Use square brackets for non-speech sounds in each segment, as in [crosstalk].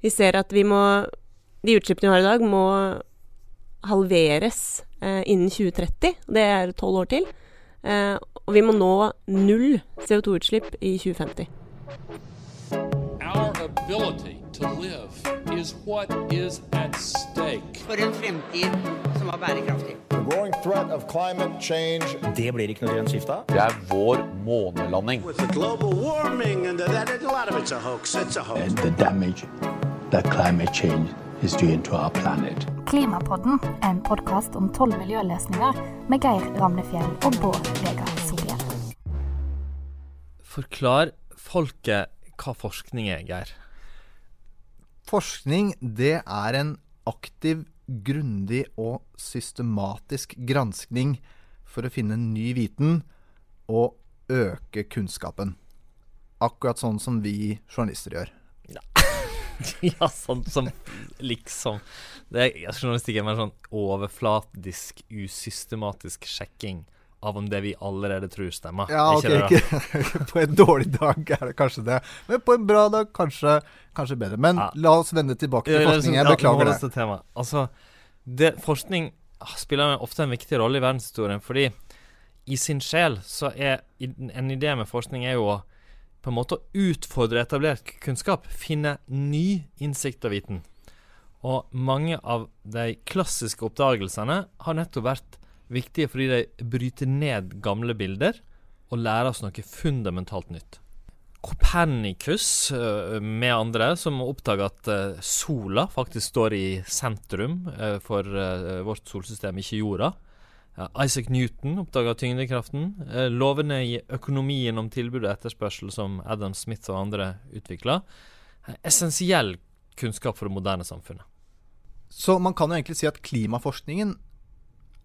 Vi ser at vi må De utslippene vi har i dag, må halveres eh, innen 2030. Det er tolv år til. Eh, og vi må nå null CO2-utslipp i 2050. Our ability to live is what is at stake. For en fremtid som er bærekraftig. The growing threat of climate change Det blir ikke noe grønt skifte av. Det er vår månelanding. With the global warming and that, a lot of it's a hoax. It's a hoax. and the damage that climate change is doing to our planet. Klimapodden en podkast om tolv miljøløsninger med Geir Ramnefjell og Bård Vegar Solhjell. Forklar folket hva forskning er, Geir. Forskning det er en aktiv, grundig og systematisk granskning for å finne ny viten og øke kunnskapen. Akkurat sånn som vi journalister gjør. ja, [laughs] sånn som liksom det er, Journalistikk er mer sånn overflatisk, usystematisk sjekking av om det vi allerede tror stemmer. Ja, ok, ikke, [laughs] på en dårlig dag er det kanskje det. Men på en bra dag kanskje, kanskje bedre. Men Ja. la oss vende tilbake til Ja, forskning. Jeg ja, beklager ja, det. Tema. Altså, det, forskning spiller ofte en viktig rolle i verdenshistorien, fordi i sin sjel så er en idé med forskning er jo å på en måte å utfordre etablert kunnskap, finne ny innsikt og viten. Og mange av de klassiske oppdagelsene har nettopp vært viktige fordi de bryter ned gamle bilder og lærer oss noe fundamentalt nytt. Kopernikus øh, med andre som oppdaga at øh, sola faktisk står i sentrum øh, for vårt solsystem, ikke jorda. Isaac Newton oppdaga tyngdekraften. Uh, lovene i økonomien om tilbud og etterspørsel som Adam Smith og andre utvikla. essensiell kunnskap for det moderne samfunnet. Så man kan jo egentlig si at klimaforskningen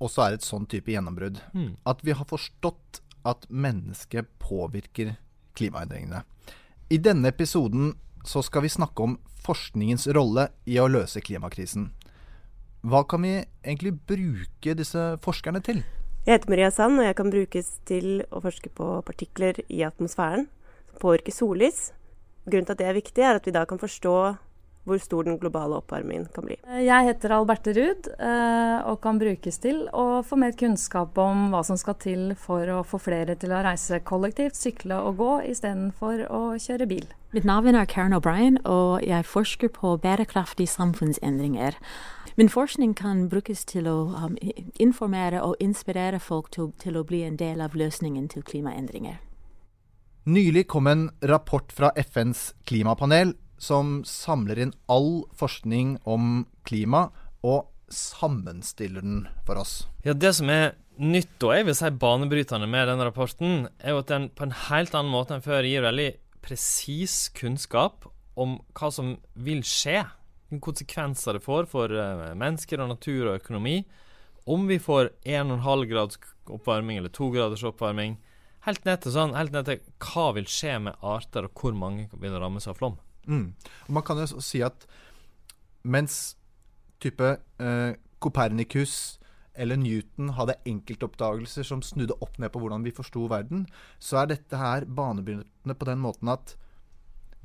også er et sånn type gjennombrudd. Mm. At vi har forstått at mennesket påvirker klimaendringene. I denne episoden så skal vi snakke om forskningens rolle i å løse klimakrisen. Hva kan vi egentlig bruke disse forskerne til? Jeg heter Maria Sand, og jeg kan brukes til å forske på partikler i atmosfæren som påvirker sollys. Grunnen til at det er viktig, er at vi da kan forstå hvor stor den globale oppvarmingen kan bli. Jeg heter Alberte Ruud eh, og kan brukes til å få mer kunnskap om hva som skal til for å få flere til å reise kollektivt, sykle og gå istedenfor å kjøre bil. Mitt navn er Karen O'Brien, og jeg forsker på bærekraftige samfunnsendringer. Min forskning kan brukes til å um, informere og inspirere folk til, til å bli en del av løsningen til klimaendringer. Nylig kom en rapport fra FNs klimapanel som samler inn all forskning om klima og sammenstiller den for oss. Ja, Det som er nytt og jeg vil si banebrytende med den rapporten, er jo at den på en helt annen måte enn før gir veldig presis kunnskap om hva som vil skje. Konsekvenser det får for eh, mennesker og natur og økonomi. Om vi får 1,5 grads oppvarming eller 2 graders oppvarming. Helt ned til sånn, helt ned til hva vil skje med arter, og hvor mange vil rammes av flom. Mm. Man kan jo si at mens type eh, Copernicus eller Newton hadde enkeltoppdagelser som snudde opp ned på hvordan vi forsto verden, så er dette her banebrytende på den måten at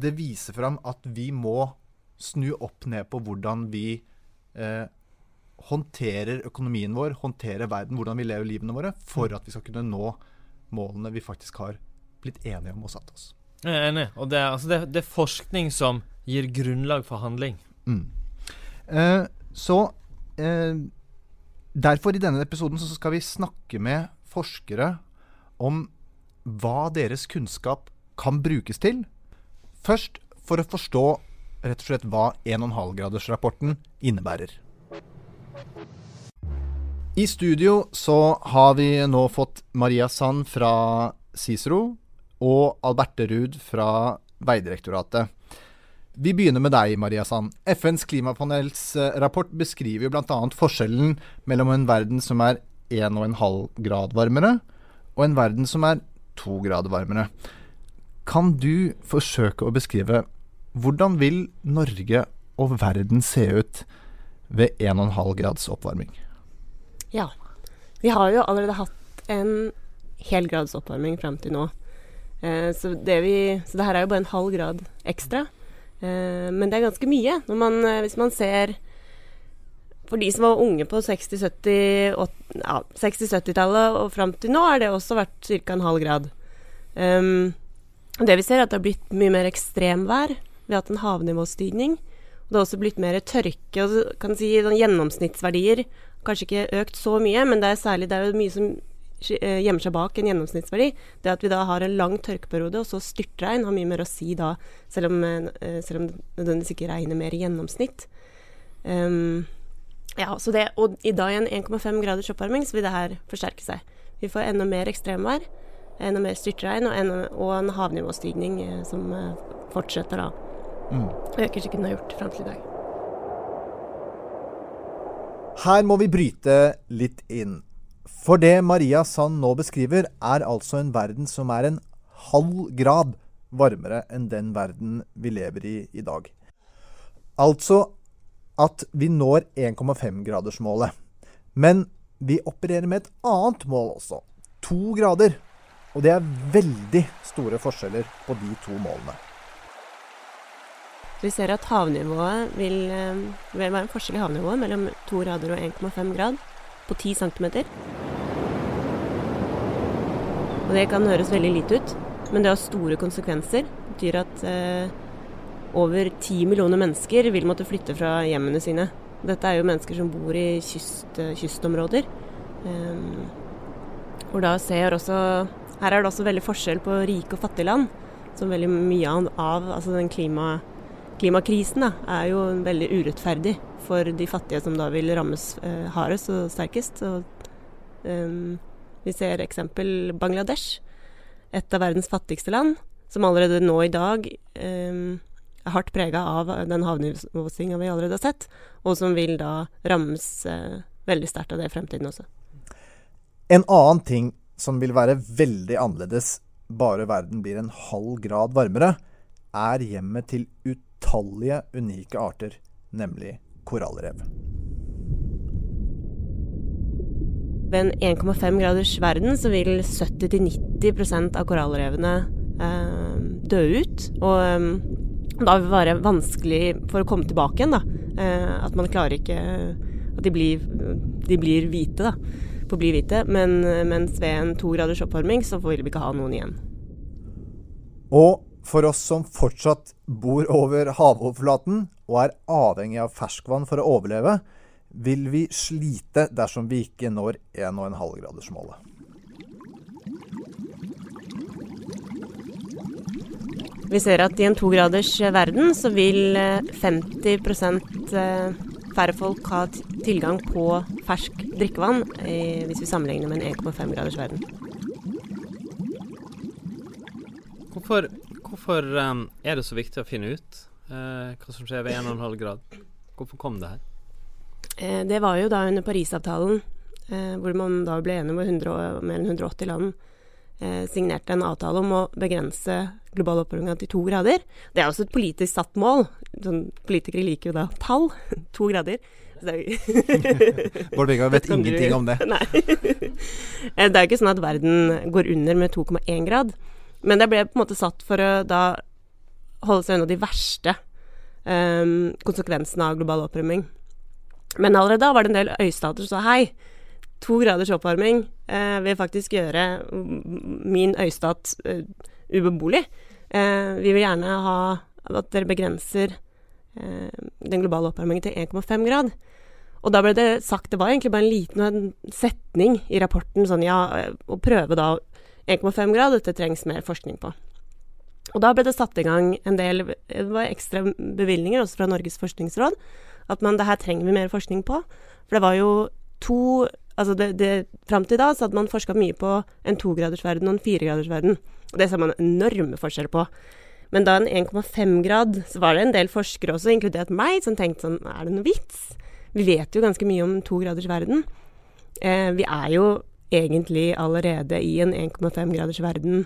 det viser fram at vi må snu opp ned på hvordan vi eh, håndterer økonomien vår, håndterer verden, hvordan vi lever livene våre, for at vi skal kunne nå målene vi faktisk har blitt enige om og satt oss. Jeg er enig. Og det er, altså, det, det er forskning som gir grunnlag for handling. Mm. Eh, så eh, Derfor, i denne episoden, så skal vi snakke med forskere om hva deres kunnskap kan brukes til. Først for å forstå rett og slett hva 1,5-gradersrapporten innebærer. I studio så har vi nå fått Maria Sand fra Cicero og Alberte Ruud fra Vegdirektoratet. Vi begynner med deg, Maria Sand. FNs klimapanels eh, rapport beskriver jo bl.a. forskjellen mellom en verden som er 1,5 grad varmere, og en verden som er 2 grader varmere. Kan du forsøke å beskrive hvordan vil Norge og verden se ut ved 1,5 grads oppvarming? Ja. Vi har jo allerede hatt en hel grads oppvarming fram til nå. Eh, så, det vi, så det her er jo bare en halv grad ekstra. Eh, men det er ganske mye. Man, eh, hvis man ser For de som var unge på 60-70-tallet ja, 60 og fram til nå, har det også vært ca. en halv grad. Um, det vi ser, er at det har blitt mye mer ekstremvær. Vi har hatt en havnivåstigning. Det har også blitt mer tørke. og kan si sånn Gjennomsnittsverdier kanskje ikke økt så mye, men det er særlig det er jo mye som eh, gjemmer seg bak en gjennomsnittsverdi. Det at vi da har en lang tørkeperiode, og så styrtregn, har mye mer å si da, selv om, uh, selv om det nødvendigvis ikke regner mer i gjennomsnitt. Um, ja, så det, og i dag i en 1,5 graders oppvarming så vil det her forsterke seg. Vi får enda mer ekstremvær, enda mer styrtregn og, og en havnivåstigning eh, som eh, fortsetter da. Mm. Jeg kanskje den har gjort fram til i dag. Her må vi bryte litt inn. For det Maria Sand nå beskriver, er altså en verden som er en halv grad varmere enn den verden vi lever i i dag. Altså at vi når 1,5-gradersmålet. Men vi opererer med et annet mål også. To grader. Og det er veldig store forskjeller på de to målene. Vi ser at havnivået vil, eh, vil være en forskjell i havnivået mellom 2 grader og 1,5 grad på 10 cm. Og det kan høres veldig lite ut, men det har store konsekvenser. Det betyr at eh, over 10 millioner mennesker vil måtte flytte fra hjemmene sine. Dette er jo mennesker som bor i kyst, eh, kystområder. Um, og da ser også Her er det også veldig forskjell på rike og fattige land. Som veldig mye av altså den klima, klimakrisen da, er jo veldig urettferdig for de fattige som da vil rammes eh, hardest og sterkest. Og, um, vi ser eksempel Bangladesh, et av verdens fattigste land, som allerede nå i dag um, er hardt prega av den havnivåsinga vi allerede har sett, og som vil da rammes eh, veldig sterkt av det i fremtiden også. En annen ting som vil være veldig annerledes bare verden blir en halv grad varmere, er hjemmet til utallige unike arter, nemlig korallrev. Ved en 1,5 graders verden så vil 70-90% av korallrevene eh, dø ut. Og eh, da vil det være vanskelig for å komme tilbake igjen, da. Eh, at man klarer ikke At de blir, de blir hvite, da. Forblir hvite. Men, mens ved en to graders oppvarming så vil vi ikke ha noen igjen. Og for oss som fortsatt bor over havoverflaten og er avhengig av ferskvann for å overleve, vil vi slite dersom vi ikke når 1,5-gradersmålet. Vi ser at i en tograders verden så vil 50 eh, eh, færre folk ha tilgang på fersk drikkevann hvis vi sammenligner med en 1,5 graders verden. Hvorfor, hvorfor um, er det så viktig å finne ut uh, hva som skjer ved 1,5 grad? Hvorfor kom det her? Eh, det var jo da under Parisavtalen, eh, hvor man da ble enig med 100, mer enn 180 land eh, signerte en avtale om å begrense global oppvarming til to grader. Det er også et politisk satt mål. Sånn, politikere liker jo da tall. [laughs] to grader. [laughs] Bård Vegar vet [laughs] ingenting om det. Nei. Eh, det er jo ikke sånn at verden går under med 2,1 grad. Men det ble på en måte satt for å da holde seg unna de verste um, konsekvensene av global oppvarming. Men allerede da var det en del øystater som sa hei, to graders oppvarming eh, vil faktisk gjøre min øystat uh, ubeboelig. Eh, vi vil gjerne ha at dere begrenser eh, den globale oppvarmingen til 1,5 grad. Og da ble det sagt, det var egentlig bare en liten setning i rapporten sånn ja, å prøve da 1,5 grad, dette trengs mer forskning på. Og da ble det satt i gang en del det var ekstra bevilgninger også fra Norges forskningsråd. At man det her trenger vi mer forskning på. For det var jo to Altså det, det, Fram til da så hadde man forska mye på en togradersverden og en firegradersverden. Og det ser man enorme forskjeller på. Men da en 1,5-grad, så var det en del forskere også, inkludert meg, som tenkte sånn Er det noe vits? Vi vet jo ganske mye om togradersverden. Eh, vi er jo egentlig allerede i en 1,5-graders verden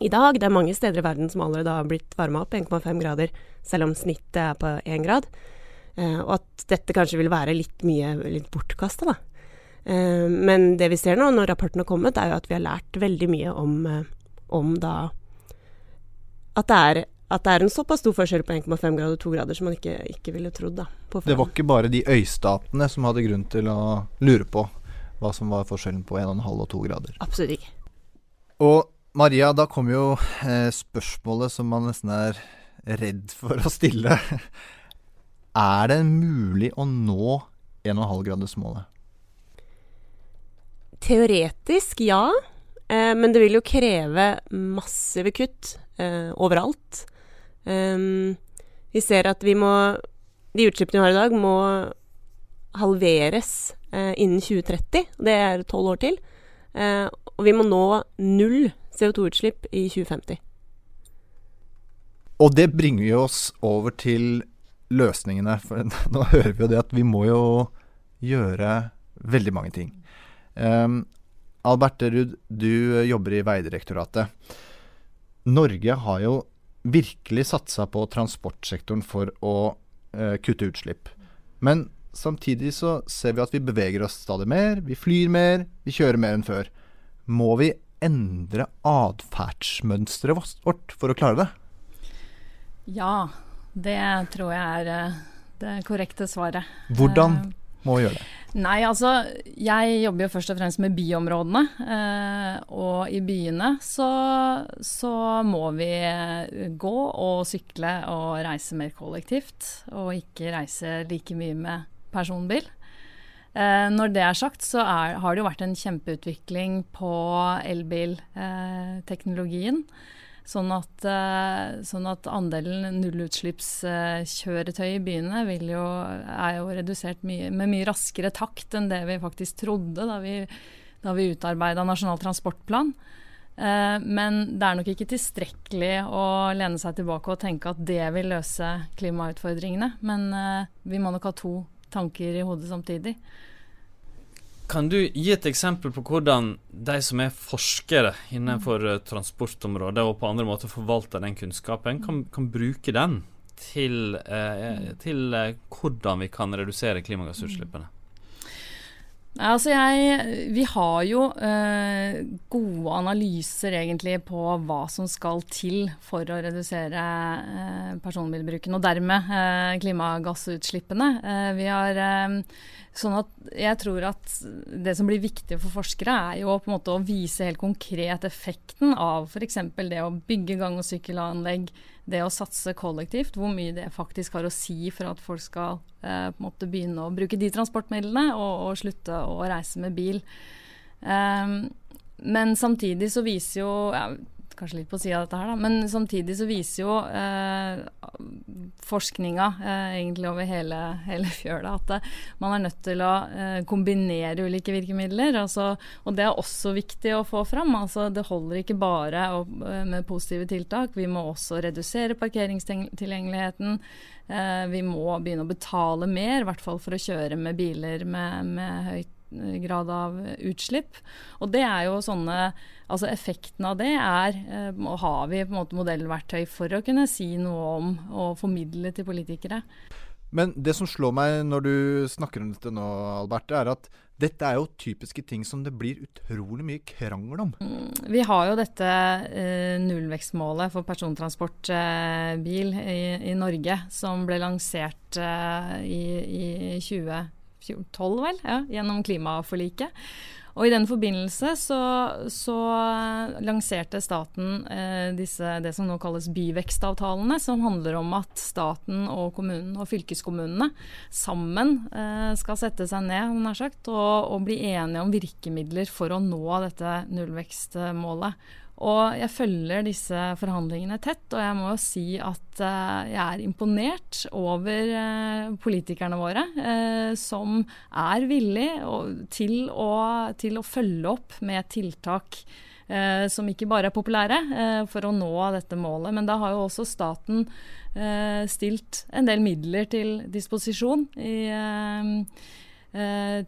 i dag. Det er mange steder i verden som allerede har blitt varma opp 1,5 grader, selv om snittet er på 1 grad. Eh, og at dette kanskje vil være litt mye litt bortkasta, da. Eh, men det vi ser nå, når rapporten har kommet, er jo at vi har lært veldig mye om, eh, om da At det er at det er en såpass stor forskjell på 1,5 grader og 2 grader som man ikke, ikke ville trodd. da. På Det var ikke bare de øystatene som hadde grunn til å lure på hva som var forskjellen på 1,5 og 2 grader. Absolutt ikke. Og Maria, da kommer jo eh, spørsmålet som man nesten er redd for å stille. [laughs] er det mulig å nå 1,5-gradersmålet? Teoretisk ja, eh, men det vil jo kreve massive kutt eh, overalt. Um, vi ser at vi må De utslippene vi har i dag, må halveres eh, innen 2030. Det er tolv år til. Eh, og vi må nå null CO2-utslipp i 2050. Og det bringer jo oss over til løsningene. For [laughs] nå hører vi jo det at vi må jo gjøre veldig mange ting. Um, Alberte Rudd, du jobber i Vegdirektoratet. Norge har jo virkelig satsa på transportsektoren for å uh, kutte utslipp. Men samtidig så ser vi at vi beveger oss stadig mer. Vi flyr mer, vi kjører mer enn før. Må vi endre atferdsmønsteret vårt for å klare det? Ja, det tror jeg er eh, det korrekte svaret. Hvordan Eh, må vi gjøre det? Nei, altså jeg jobber jo først og fremst med byområdene. Eh, og i byene så, så må vi gå og sykle og reise mer kollektivt. Og ikke reise like mye med personbil. Eh, når det er sagt, så er, har det jo vært en kjempeutvikling på elbilteknologien. Sånn at, eh, sånn at andelen nullutslippskjøretøy i byene jo, er jo redusert mye, med mye raskere takt enn det vi faktisk trodde da vi, da vi utarbeida Nasjonal transportplan. Eh, men det er nok ikke tilstrekkelig å lene seg tilbake og tenke at det vil løse klimautfordringene. Men eh, vi må nok ha to tanker i hodet samtidig. Kan du gi et eksempel på hvordan de som er forskere innenfor eh, transportområdet og på andre måter forvalter den kunnskapen, kan, kan bruke den til, eh, til eh, hvordan vi kan redusere klimagassutslippene? Altså jeg, vi har jo eh, gode analyser egentlig på hva som skal til for å redusere eh, personbilbruken, og dermed eh, klimagassutslippene. Eh, vi har, eh, sånn at jeg tror at det som blir viktig for forskere, er jo på en måte å vise helt konkret effekten av f.eks. det å bygge gang- og sykkelanlegg, det å satse kollektivt, hvor mye det faktisk har å si for at folk skal eh, på en måte begynne å bruke de transportmidlene og, og slutte å reise med bil. Um, men samtidig så viser jo ja, Kanskje litt på sida av dette her, da. Men samtidig så viser jo eh, forskninga eh, egentlig over hele, hele fjøla at eh, man er nødt til å eh, kombinere ulike virkemidler. Altså, og det er også viktig å få fram. Altså, det holder ikke bare å, eh, med positive tiltak. Vi må også redusere parkeringstilgjengeligheten. Eh, vi må begynne å betale mer, i hvert fall for å kjøre med biler med, med høyt grad av utslipp. Og det er jo sånne Altså effekten av det er eh, Har vi på en måte modellverktøy for å kunne si noe om og formidle til politikere. Men det som slår meg når du snakker om dette nå, Albert, er at dette er jo typiske ting som det blir utrolig mye krangel om. Vi har jo dette eh, nullvekstmålet for persontransportbil eh, i, i, Norge, som ble lansert eh, i, i 2012, vel, ja, gjennom klimaforliket. Og I den forbindelse så, så lanserte staten eh, disse, det som nå kalles byvekstavtalene, som handler om at staten og kommunen og fylkeskommunene sammen eh, skal sette seg ned sagt, og, og bli enige om virkemidler for å nå dette nullvekstmålet. Og jeg følger disse forhandlingene tett, og jeg må jo si at uh, jeg er imponert over uh, politikerne våre, uh, som er villige til, til, å følge opp med tiltak som ikke bare er populære, for å nå dette målet. Men da har jo også staten stilt en del midler til disposisjon i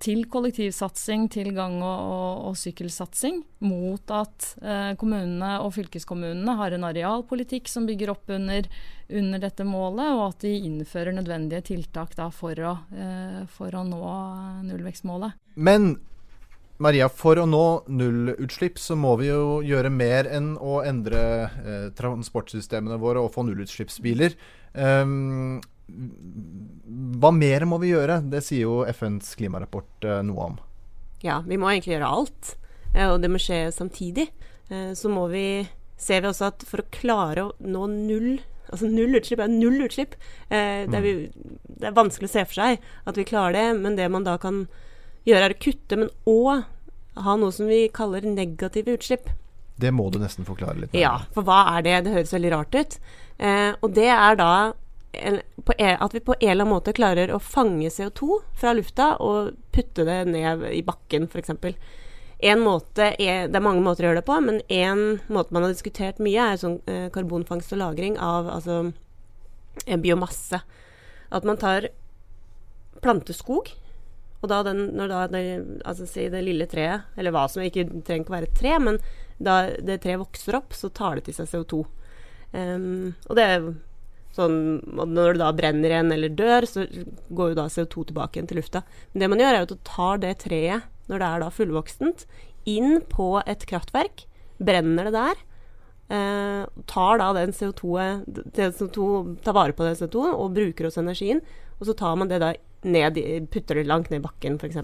til kollektivsatsing, til gang- og, og, og sykkelsatsing, mot at eh, kommunene og fylkeskommunene har en arealpolitikk som bygger opp under, under dette målet, og at de innfører nødvendige tiltak da, for, å, eh, for å nå nullvekstmålet. Men Maria, for å nå nullutslipp så må vi jo gjøre mer enn å endre eh, transportsystemene våre og få nullutslippsbiler. Um, hva mer må vi gjøre? Det sier jo FNs klimarapport eh, noe om. Ja, vi må egentlig gjøre alt. Eh, og det må skje samtidig. Eh, så må vi ser vi også at for å klare å nå null Altså null utslipp er null utslipp. Eh, det, er vi, det, er vanskelig å se for seg at vi klarer det, men det man da kan gjøre, er å kutte, men òg ha noe som vi kaller negative utslipp. Det må du nesten forklare litt. Ja, for hva er det? Det høres veldig rart ut. Eh, og det er da at vi på en eller annen måte klarer å fange CO2 fra lufta og putte det ned i bakken, f.eks. Måte det er mange måter å gjøre det på, men én måte man har diskutert mye, er sånn eh, karbonfangst og -lagring av altså, eh, biomasse. At man tar planteskog, og da den, når da det, altså si det lille treet, eller hva som ikke trenger ikke å være et tre, men da det treet vokser opp, så tar det til seg CO2. Um, og det er og Når det da brenner igjen eller dør, så går jo da CO2 tilbake igjen til lufta. Men det man gjør, er at du tar det treet når det er da fullvoksent, inn på et kraftverk, brenner det der. Eh, tar da den CO2, CO2 tar vare på den CO2 og bruker også energien. Og så tar man det da ned, putter det langt ned i bakken, f.eks.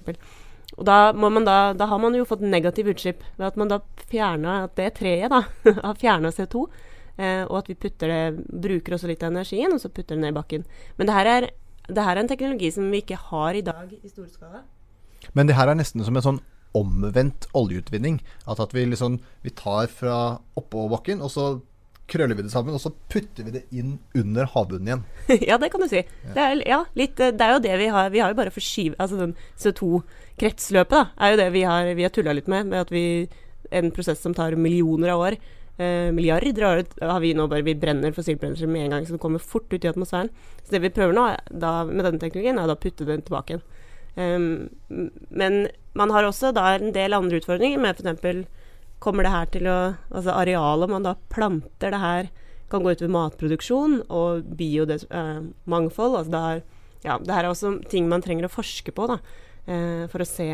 Og da, da, da, har man jo fått negativ utslipp ved at man da fjerner at det treet da, [laughs] har fjerna CO2. Eh, og at vi putter det, bruker også litt av energien, og så putter det ned i bakken. Men det her, er, det her er en teknologi som vi ikke har i dag i storskala. Men det her er nesten som en sånn omvendt oljeutvinning. At, at vi liksom vi tar fra oppå bakken, og så krøller vi det sammen, og så putter vi det inn under havbunnen igjen. [laughs] ja, det kan du si. Det er, ja, litt, det er jo det vi har. Vi har jo bare forskyvet Altså den CO2-kretsløpet, da, er jo det vi har, vi har tulla litt med. Med at vi En prosess som tar millioner av år. Eh, milliarder har, har vi nå bare Vi brenner fossilbrensler med en gang, så det kommer fort ut i atmosfæren. Så det vi prøver nå da, med denne teknologien, er å putte den tilbake igjen. Um, men man har også da en del andre utfordringer med f.eks. Kommer det her til å Altså arealet man da planter det her, kan gå utover matproduksjon og biomangfold. Uh, altså det, er, ja, det her er også ting man trenger å forske på da, uh, for, å se,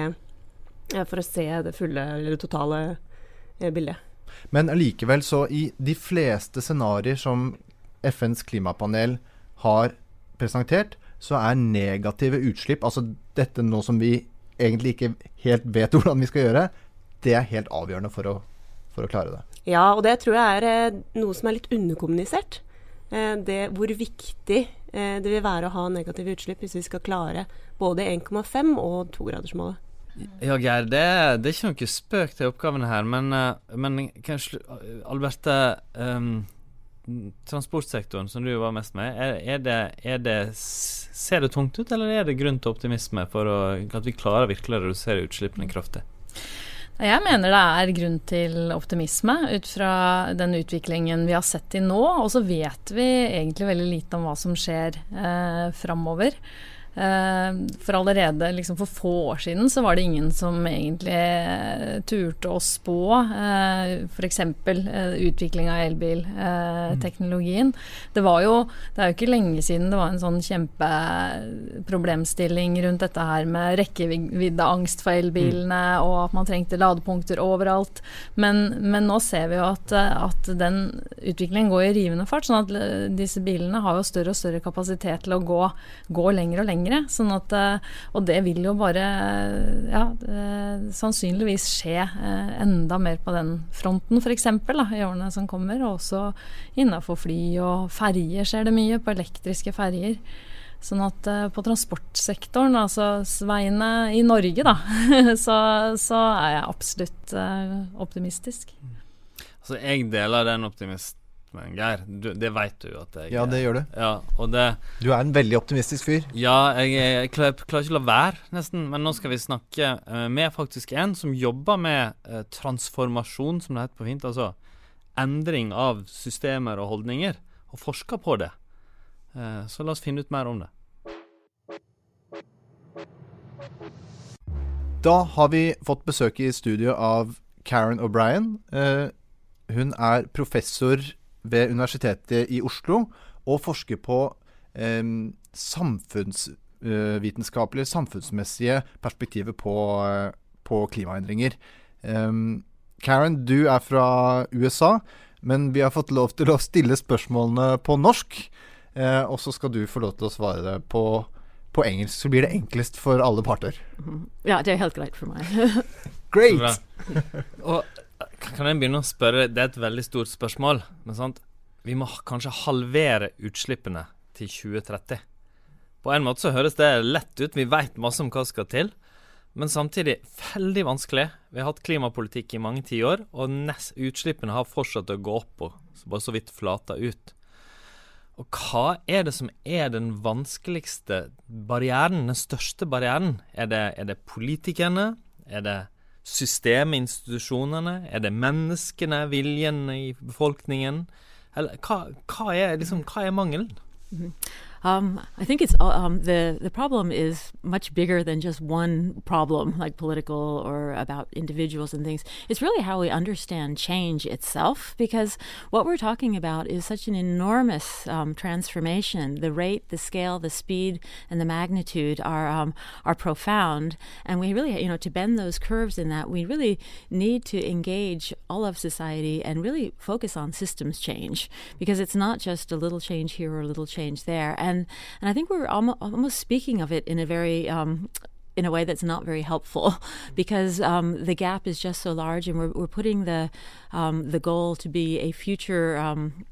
uh, for å se det fulle eller det totale eh, bildet. Men allikevel, så i de fleste scenarioer som FNs klimapanel har presentert, så er negative utslipp, altså dette nå som vi egentlig ikke helt vet [laughs] hvordan vi skal gjøre, det er helt avgjørende for å, for å klare det. Ja, og det tror jeg er eh, noe som er litt underkommunisert. Eh, det hvor viktig eh, det vil være å ha negative utslipp hvis vi skal klare både 1,5 og 2-gradersmålet. Ja, Geir, det, det, er ikke noe spøk til oppgavene her, men, men kanskje Alberte um, transportsektoren, som du var mest med, er, er, det, er, det, Ser det tungt ut, eller er det grunn til optimisme for å, at vi klarer virkelig å redusere utslippene kraftig? Jeg mener det er grunn til optimisme ut fra den utviklingen vi har sett til nå. Og så vet vi egentlig veldig lite om hva som skjer eh, framover. Eh, for allerede liksom for få år siden så var det ingen som egentlig eh, turte å spå uh, f.eks. utvikling av elbilteknologien. Det var jo Det er jo ikke lenge siden det var en sånn kjempeproblemstilling rundt dette her med rekkeviddeangst for elbilene, mm. og at man trengte ladepunkter overalt. Men, men nå ser vi jo at, at den utviklingen går i rivende fart, sånn at disse bilene har jo større og større kapasitet til å gå, gå lenger og lenger lenger. Sånn at, eh, og det vil jo bare ja, sannsynligvis skje eh, enda mer på den fronten f.eks. i årene som kommer. Og også innafor fly og ferjer skjer det mye, på elektriske ferjer. Sånn at på transportsektoren, altså veiene i Norge, da, [laughs] så, så, er jeg absolutt optimistisk. Altså, jeg deler den optimist men Geir, du, det veit du at jeg Ja, det gjør du. Ja, det, du er en veldig optimistisk fyr. Ja, jeg, jeg klarer, klarer, ikke å la være, nesten. Men nå skal vi snakke uh, med faktisk en som jobber med eh, transformasjon, som det heter på fint. Altså endring av systemer og holdninger, og forsker på det. Eh, så la oss finne ut mer om det. Da har vi fått besøk i studio av Karen O'Brien. hun er professor ved Universitetet i Oslo og forsker på eh, samfunnsvitenskapelige, samfunnsmessige perspektiver på, på klimaendringer. Um, Karen, du er fra USA, men vi har fått lov til å stille spørsmålene på norsk. Eh, og så skal du få lov til å svare det på, på engelsk. Så blir det enklest for alle parter. Ja, det er helt greit for meg. [laughs] Great! [laughs] og kan jeg begynne å spørre Det er et veldig stort spørsmål, men sant? vi må kanskje halvere utslippene til 2030. På en måte så høres det lett ut, vi veit masse om hva som skal til. Men samtidig veldig vanskelig. Vi har hatt klimapolitikk i mange tiår, og nest, utslippene har fortsatt å gå opp og bare så vidt flata ut. Og hva er det som er den vanskeligste barrieren, den største barrieren? Er det, er det politikerne? Er det systemet, institusjonene? Er det menneskene, viljen i befolkningen? Eller hva, hva, er, liksom, hva er mangelen? Mm -hmm. Um, I think it's uh, um, the the problem is much bigger than just one problem, like political or about individuals and things. It's really how we understand change itself, because what we're talking about is such an enormous um, transformation. The rate, the scale, the speed, and the magnitude are um, are profound, and we really, you know, to bend those curves in that, we really need to engage all of society and really focus on systems change, because it's not just a little change here or a little change there. And and and I think we're almost, almost speaking of it in a very um, in a way that's not very helpful [laughs] because um, the gap is just so large, and we're, we're putting the um, the goal to be a future um,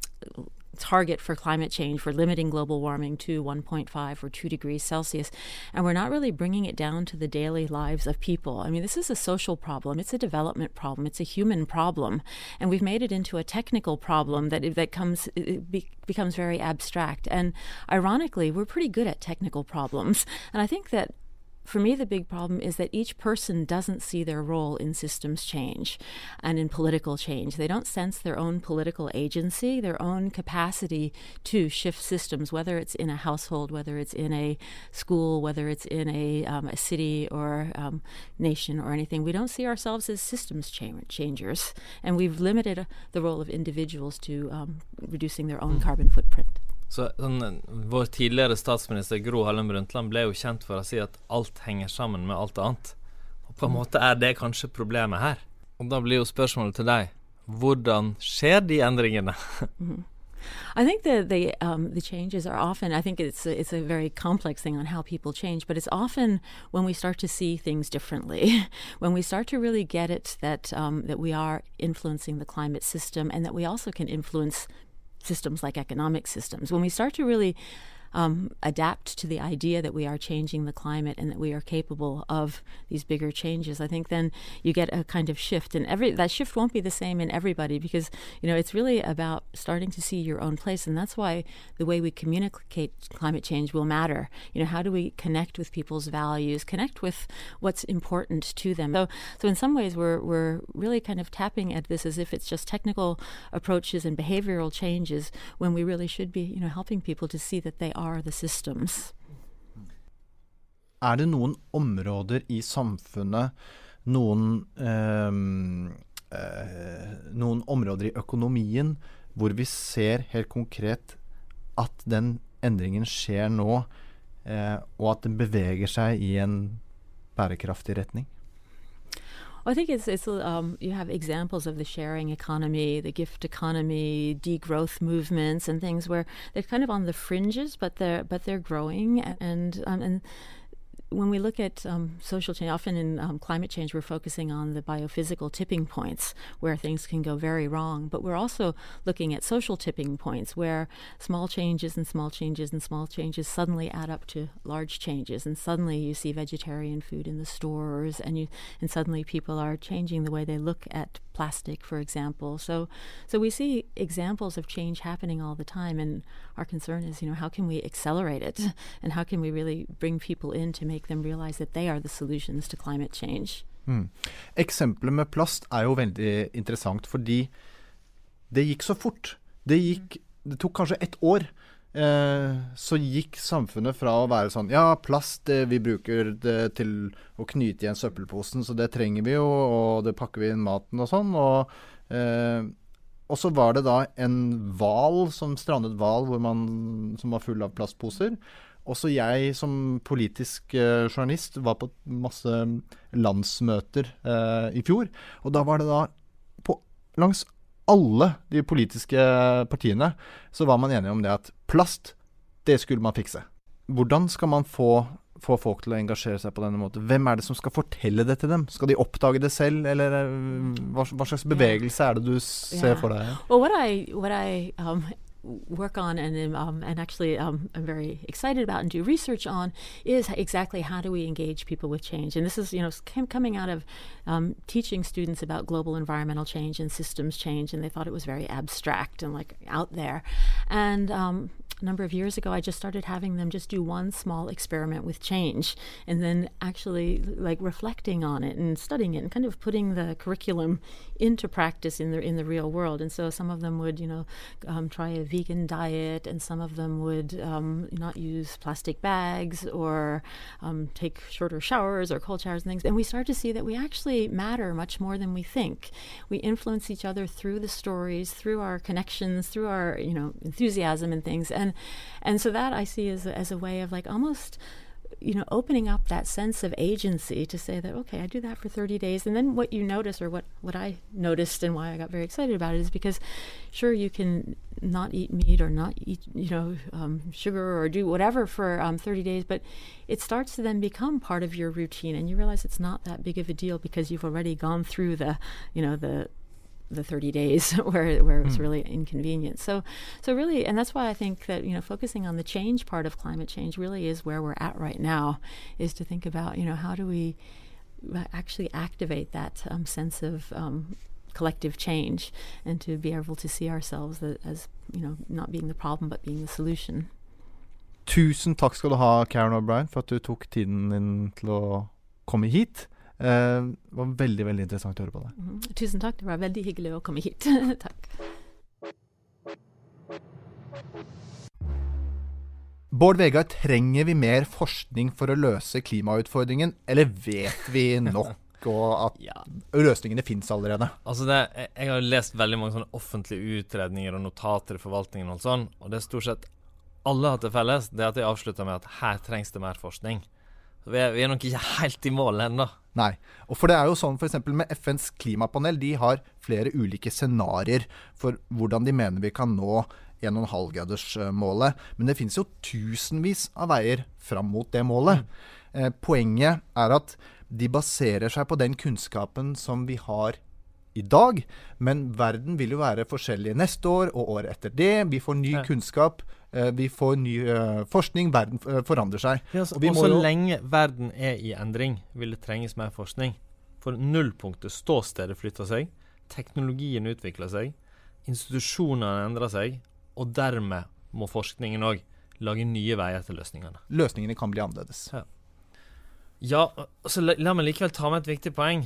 target for climate change for limiting global warming to 1.5 or 2 degrees Celsius. And we're not really bringing it down to the daily lives of people. I mean, this is a social problem, it's a development problem, it's a human problem. And we've made it into a technical problem that, that comes, be, becomes very abstract. And ironically, we're pretty good at technical problems. And I think that for me, the big problem is that each person doesn't see their role in systems change and in political change. They don't sense their own political agency, their own capacity to shift systems, whether it's in a household, whether it's in a school, whether it's in a, um, a city or um, nation or anything. We don't see ourselves as systems cha- changers, and we've limited the role of individuals to um, reducing their own carbon footprint. Så sånn, Vår tidligere statsminister Gro Harlem Brundtland ble jo kjent for å si at alt henger sammen med alt annet. Og På en måte er det kanskje problemet her. Og Da blir jo spørsmålet til deg hvordan skjer de endringene? [laughs] Mm-hmm. I think the the um, the changes are often. I think it's a, it's a very complex thing on how people change, but it's often when we start to see things differently, [laughs] when we start to really get it that um, that we are influencing the climate system and that we also can influence systems like economic systems. When we start to really um, adapt to the idea that we are changing the climate and that we are capable of these bigger changes, I think then you get a kind of shift, and every that shift won't be the same in everybody because you know it's really about starting to see your own place, and that's why the way we communicate climate change will matter. You know, how do we connect with people's values, connect with what's important to them? So, so in some ways, we're we're really kind of tapping at this as if it's just technical approaches and behavioral changes when we really should be, you know, helping people to see that they are the systems. Er det noen områder i samfunnet, noen, eh, eh, noen områder i økonomien, hvor vi ser helt konkret at den endringen skjer nå, eh, og at den beveger seg i en bærekraftig retning? Well, I think it's it's um, you have examples of the sharing economy, the gift economy, degrowth movements, and things where they're kind of on the fringes, but they're but they're growing, and um, and when we look at um, social change, often in um, climate change, we're focusing on the biophysical tipping points where things can go very wrong. But we're also looking at social tipping points where small changes and small changes and small changes suddenly add up to large changes. And suddenly you see vegetarian food in the stores, and you and suddenly people are changing the way they look at plastic, for example. So, so we see examples of change happening all the time, and our concern is, you know, how can we accelerate it, [laughs] and how can we really bring people in to make them realize that they are the solutions to climate change. Mm. Eksempelet med plast er jo veldig interessant, fordi det gikk så fort. Det, gikk, det tok kanskje ett år. Eh, så gikk samfunnet fra å være sånn Ja, plast, det, vi bruker det til å knyte igjen søppelposen, så det trenger vi jo, og det pakker vi inn maten og sånn. Og, eh, og så var det da en hval som strandet hval som var full av plastposer. også jeg som politisk eh, journalist var på masse landsmøter eh, i fjor. Og da var det da på langs alle de politiske partiene så var man enige om det at plast, det skulle man fikse. Hvordan skal man få, få folk til å engasjere seg på denne måten? Hvem er det som skal fortelle det til dem? Skal de oppdage det selv, eller eh, hva, hva slags bevegelse er det du ser Yeah. for deg? Well, what I what I um, work on and um, and actually um, I'm very excited about and do research on is exactly how do we engage people with change. And this is you know coming out of um, teaching students about global environmental change and systems change, and they thought it was very abstract and like out there. And um, a number of years ago, I just started having them just do one small experiment with change, and then actually like reflecting on it and studying it and kind of putting the curriculum into practice in the in the real world. And so some of them would, you know, um, try a vegan diet, and some of them would um, not use plastic bags or um, take shorter showers or cold showers and things. And we start to see that we actually matter much more than we think. We influence each other through the stories, through our connections, through our you know enthusiasm and things. And and so that I see as a, as a way of like almost you know, opening up that sense of agency to say that, okay, I do that for 30 days. And then what you notice, or what, what I noticed and why I got very excited about it, is because sure, you can not eat meat or not eat, you know, um, sugar or do whatever for um, 30 days, but it starts to then become part of your routine. And you realize it's not that big of a deal because you've already gone through the, you know, the, the 30 days [laughs] where where it's Mm. really inconvenient. So so really and that's why I think that you know focusing on the change part of climate change really is where we're at right now is to think about you know how do we actually activate that um, sense of um, collective change and to be able to see ourselves as you know not being the problem but being the solution. Tusen takk skal du ha, Karen O'Brien, for at du tok tiden din til å komme hit. Eh, det var veldig veldig interessant å høre på deg. Mhm. Tusen takk, det var veldig hyggelig å komme hit. [laughs] takk. Bård Vegar, trenger vi mer forskning for å løse klimautfordringen, eller vet vi nok? Og at [laughs] løsningene fins allerede. Altså det, jeg, jeg har lest veldig mange sånne offentlige utredninger og notater i forvaltningen og sånn, og det er stort sett alle har til felles, det er at de avslutter med at her trengs det mer forskning. Vi er, vi er nok ikke helt i mål ennå. Nei. Og for det er jo sånn f.eks. med FNs klimapanel, de har flere ulike scenarioer for hvordan de mener vi kan nå 1,5-gradersmålet. Men det finnes jo tusenvis av veier fram mot det målet. Eh, poenget er at de baserer seg på den kunnskapen som vi har i dag, men verden vil jo være forskjellig neste år og året etter det. Vi får ny kunnskap, eh, vi får ny eh, forskning, verden eh, forandrer seg. Ja, så, Og og så jo- lenge verden er i endring, vil det trenges mer forskning. For nullpunktet, ståstedet, flytter seg. Teknologien utvikler seg. Institusjonene endrer seg. Og dermed må forskningen òg lage nye veier til løsningene. Løsningene kan bli annerledes. Ja. Ja, så la, la meg likevel ta med et viktig poeng.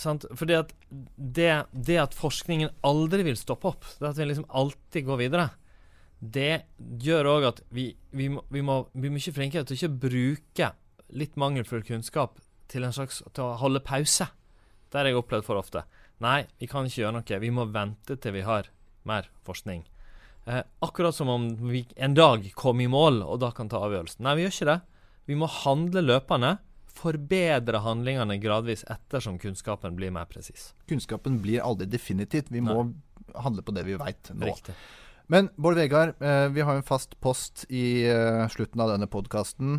Sant? Fordi at det, det at forskningen aldri vil stoppe opp, det at vi liksom alltid går videre, det gjør òg at vi, vi, må, vi må bli mye flinkere til å ikke bruke litt mangelfull kunnskap til en slags til å holde pause. Det har jeg opplevd for ofte. Nei, vi kan ikke gjøre noe. Vi må vente til vi har mer forskning. Eh, akkurat som om vi en dag kom i mål og da kan ta avgjørelsen. Nei, vi gjør ikke det. Vi må handle løpende. Forbedre handlingene gradvis ettersom kunnskapen blir mer presis. Kunnskapen blir aldri definitivt. Vi må handle på det vi veit nå. Riktig. Men Bård Vegard, eh, vi har en fast post i eh, slutten av denne podkasten.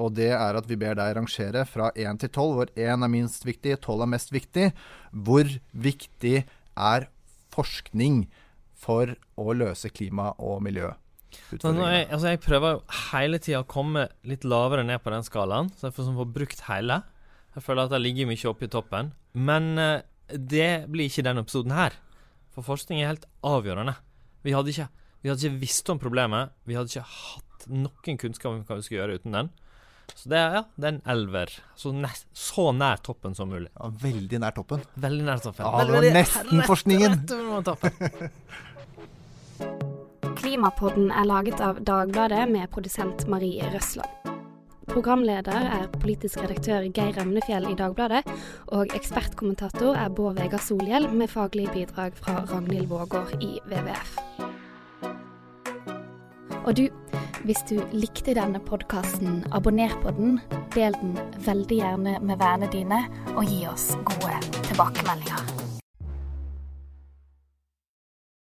og det er at vi ber deg rangere fra 1 til 12, hvor 1 er minst viktig, 12 er mest viktig. Hvor viktig er forskning for å løse klima- og miljøutfordringene? Jeg, altså jeg prøver hele tida å komme litt lavere ned på den skalaen, så jeg får, sånn, får brukt hele. Jeg føler at jeg ligger mye oppe i toppen. Men eh, det blir ikke denne episoden her. For forskning er helt avgjørende. Vi hadde ikke, vi hadde ikke visst om problemet. Vi hadde ikke hatt noen kunnskap om hva vi skulle gjøre uten den. Så det er ja, det er en elver. Så, nest, så nær toppen som mulig. Ja, veldig nær toppen. Veldig nær toppen. Ja, det var veldig- nesten rett- forskningen. rett over toppen. [laughs] Klimapodden er laget av Dagbladet med produsent Marie Røsland. Programleder er politisk redaktør Geir Emnefjell i Dagbladet, og ekspertkommentator er Bård Vegar Solhjell med faglig bidrag fra Ragnhild Vågård i WWF. Og du, Hvis du likte denne podkasten, abonner på den, del den veldig gjerne med vennene dine, og gi oss gode tilbakemeldinger.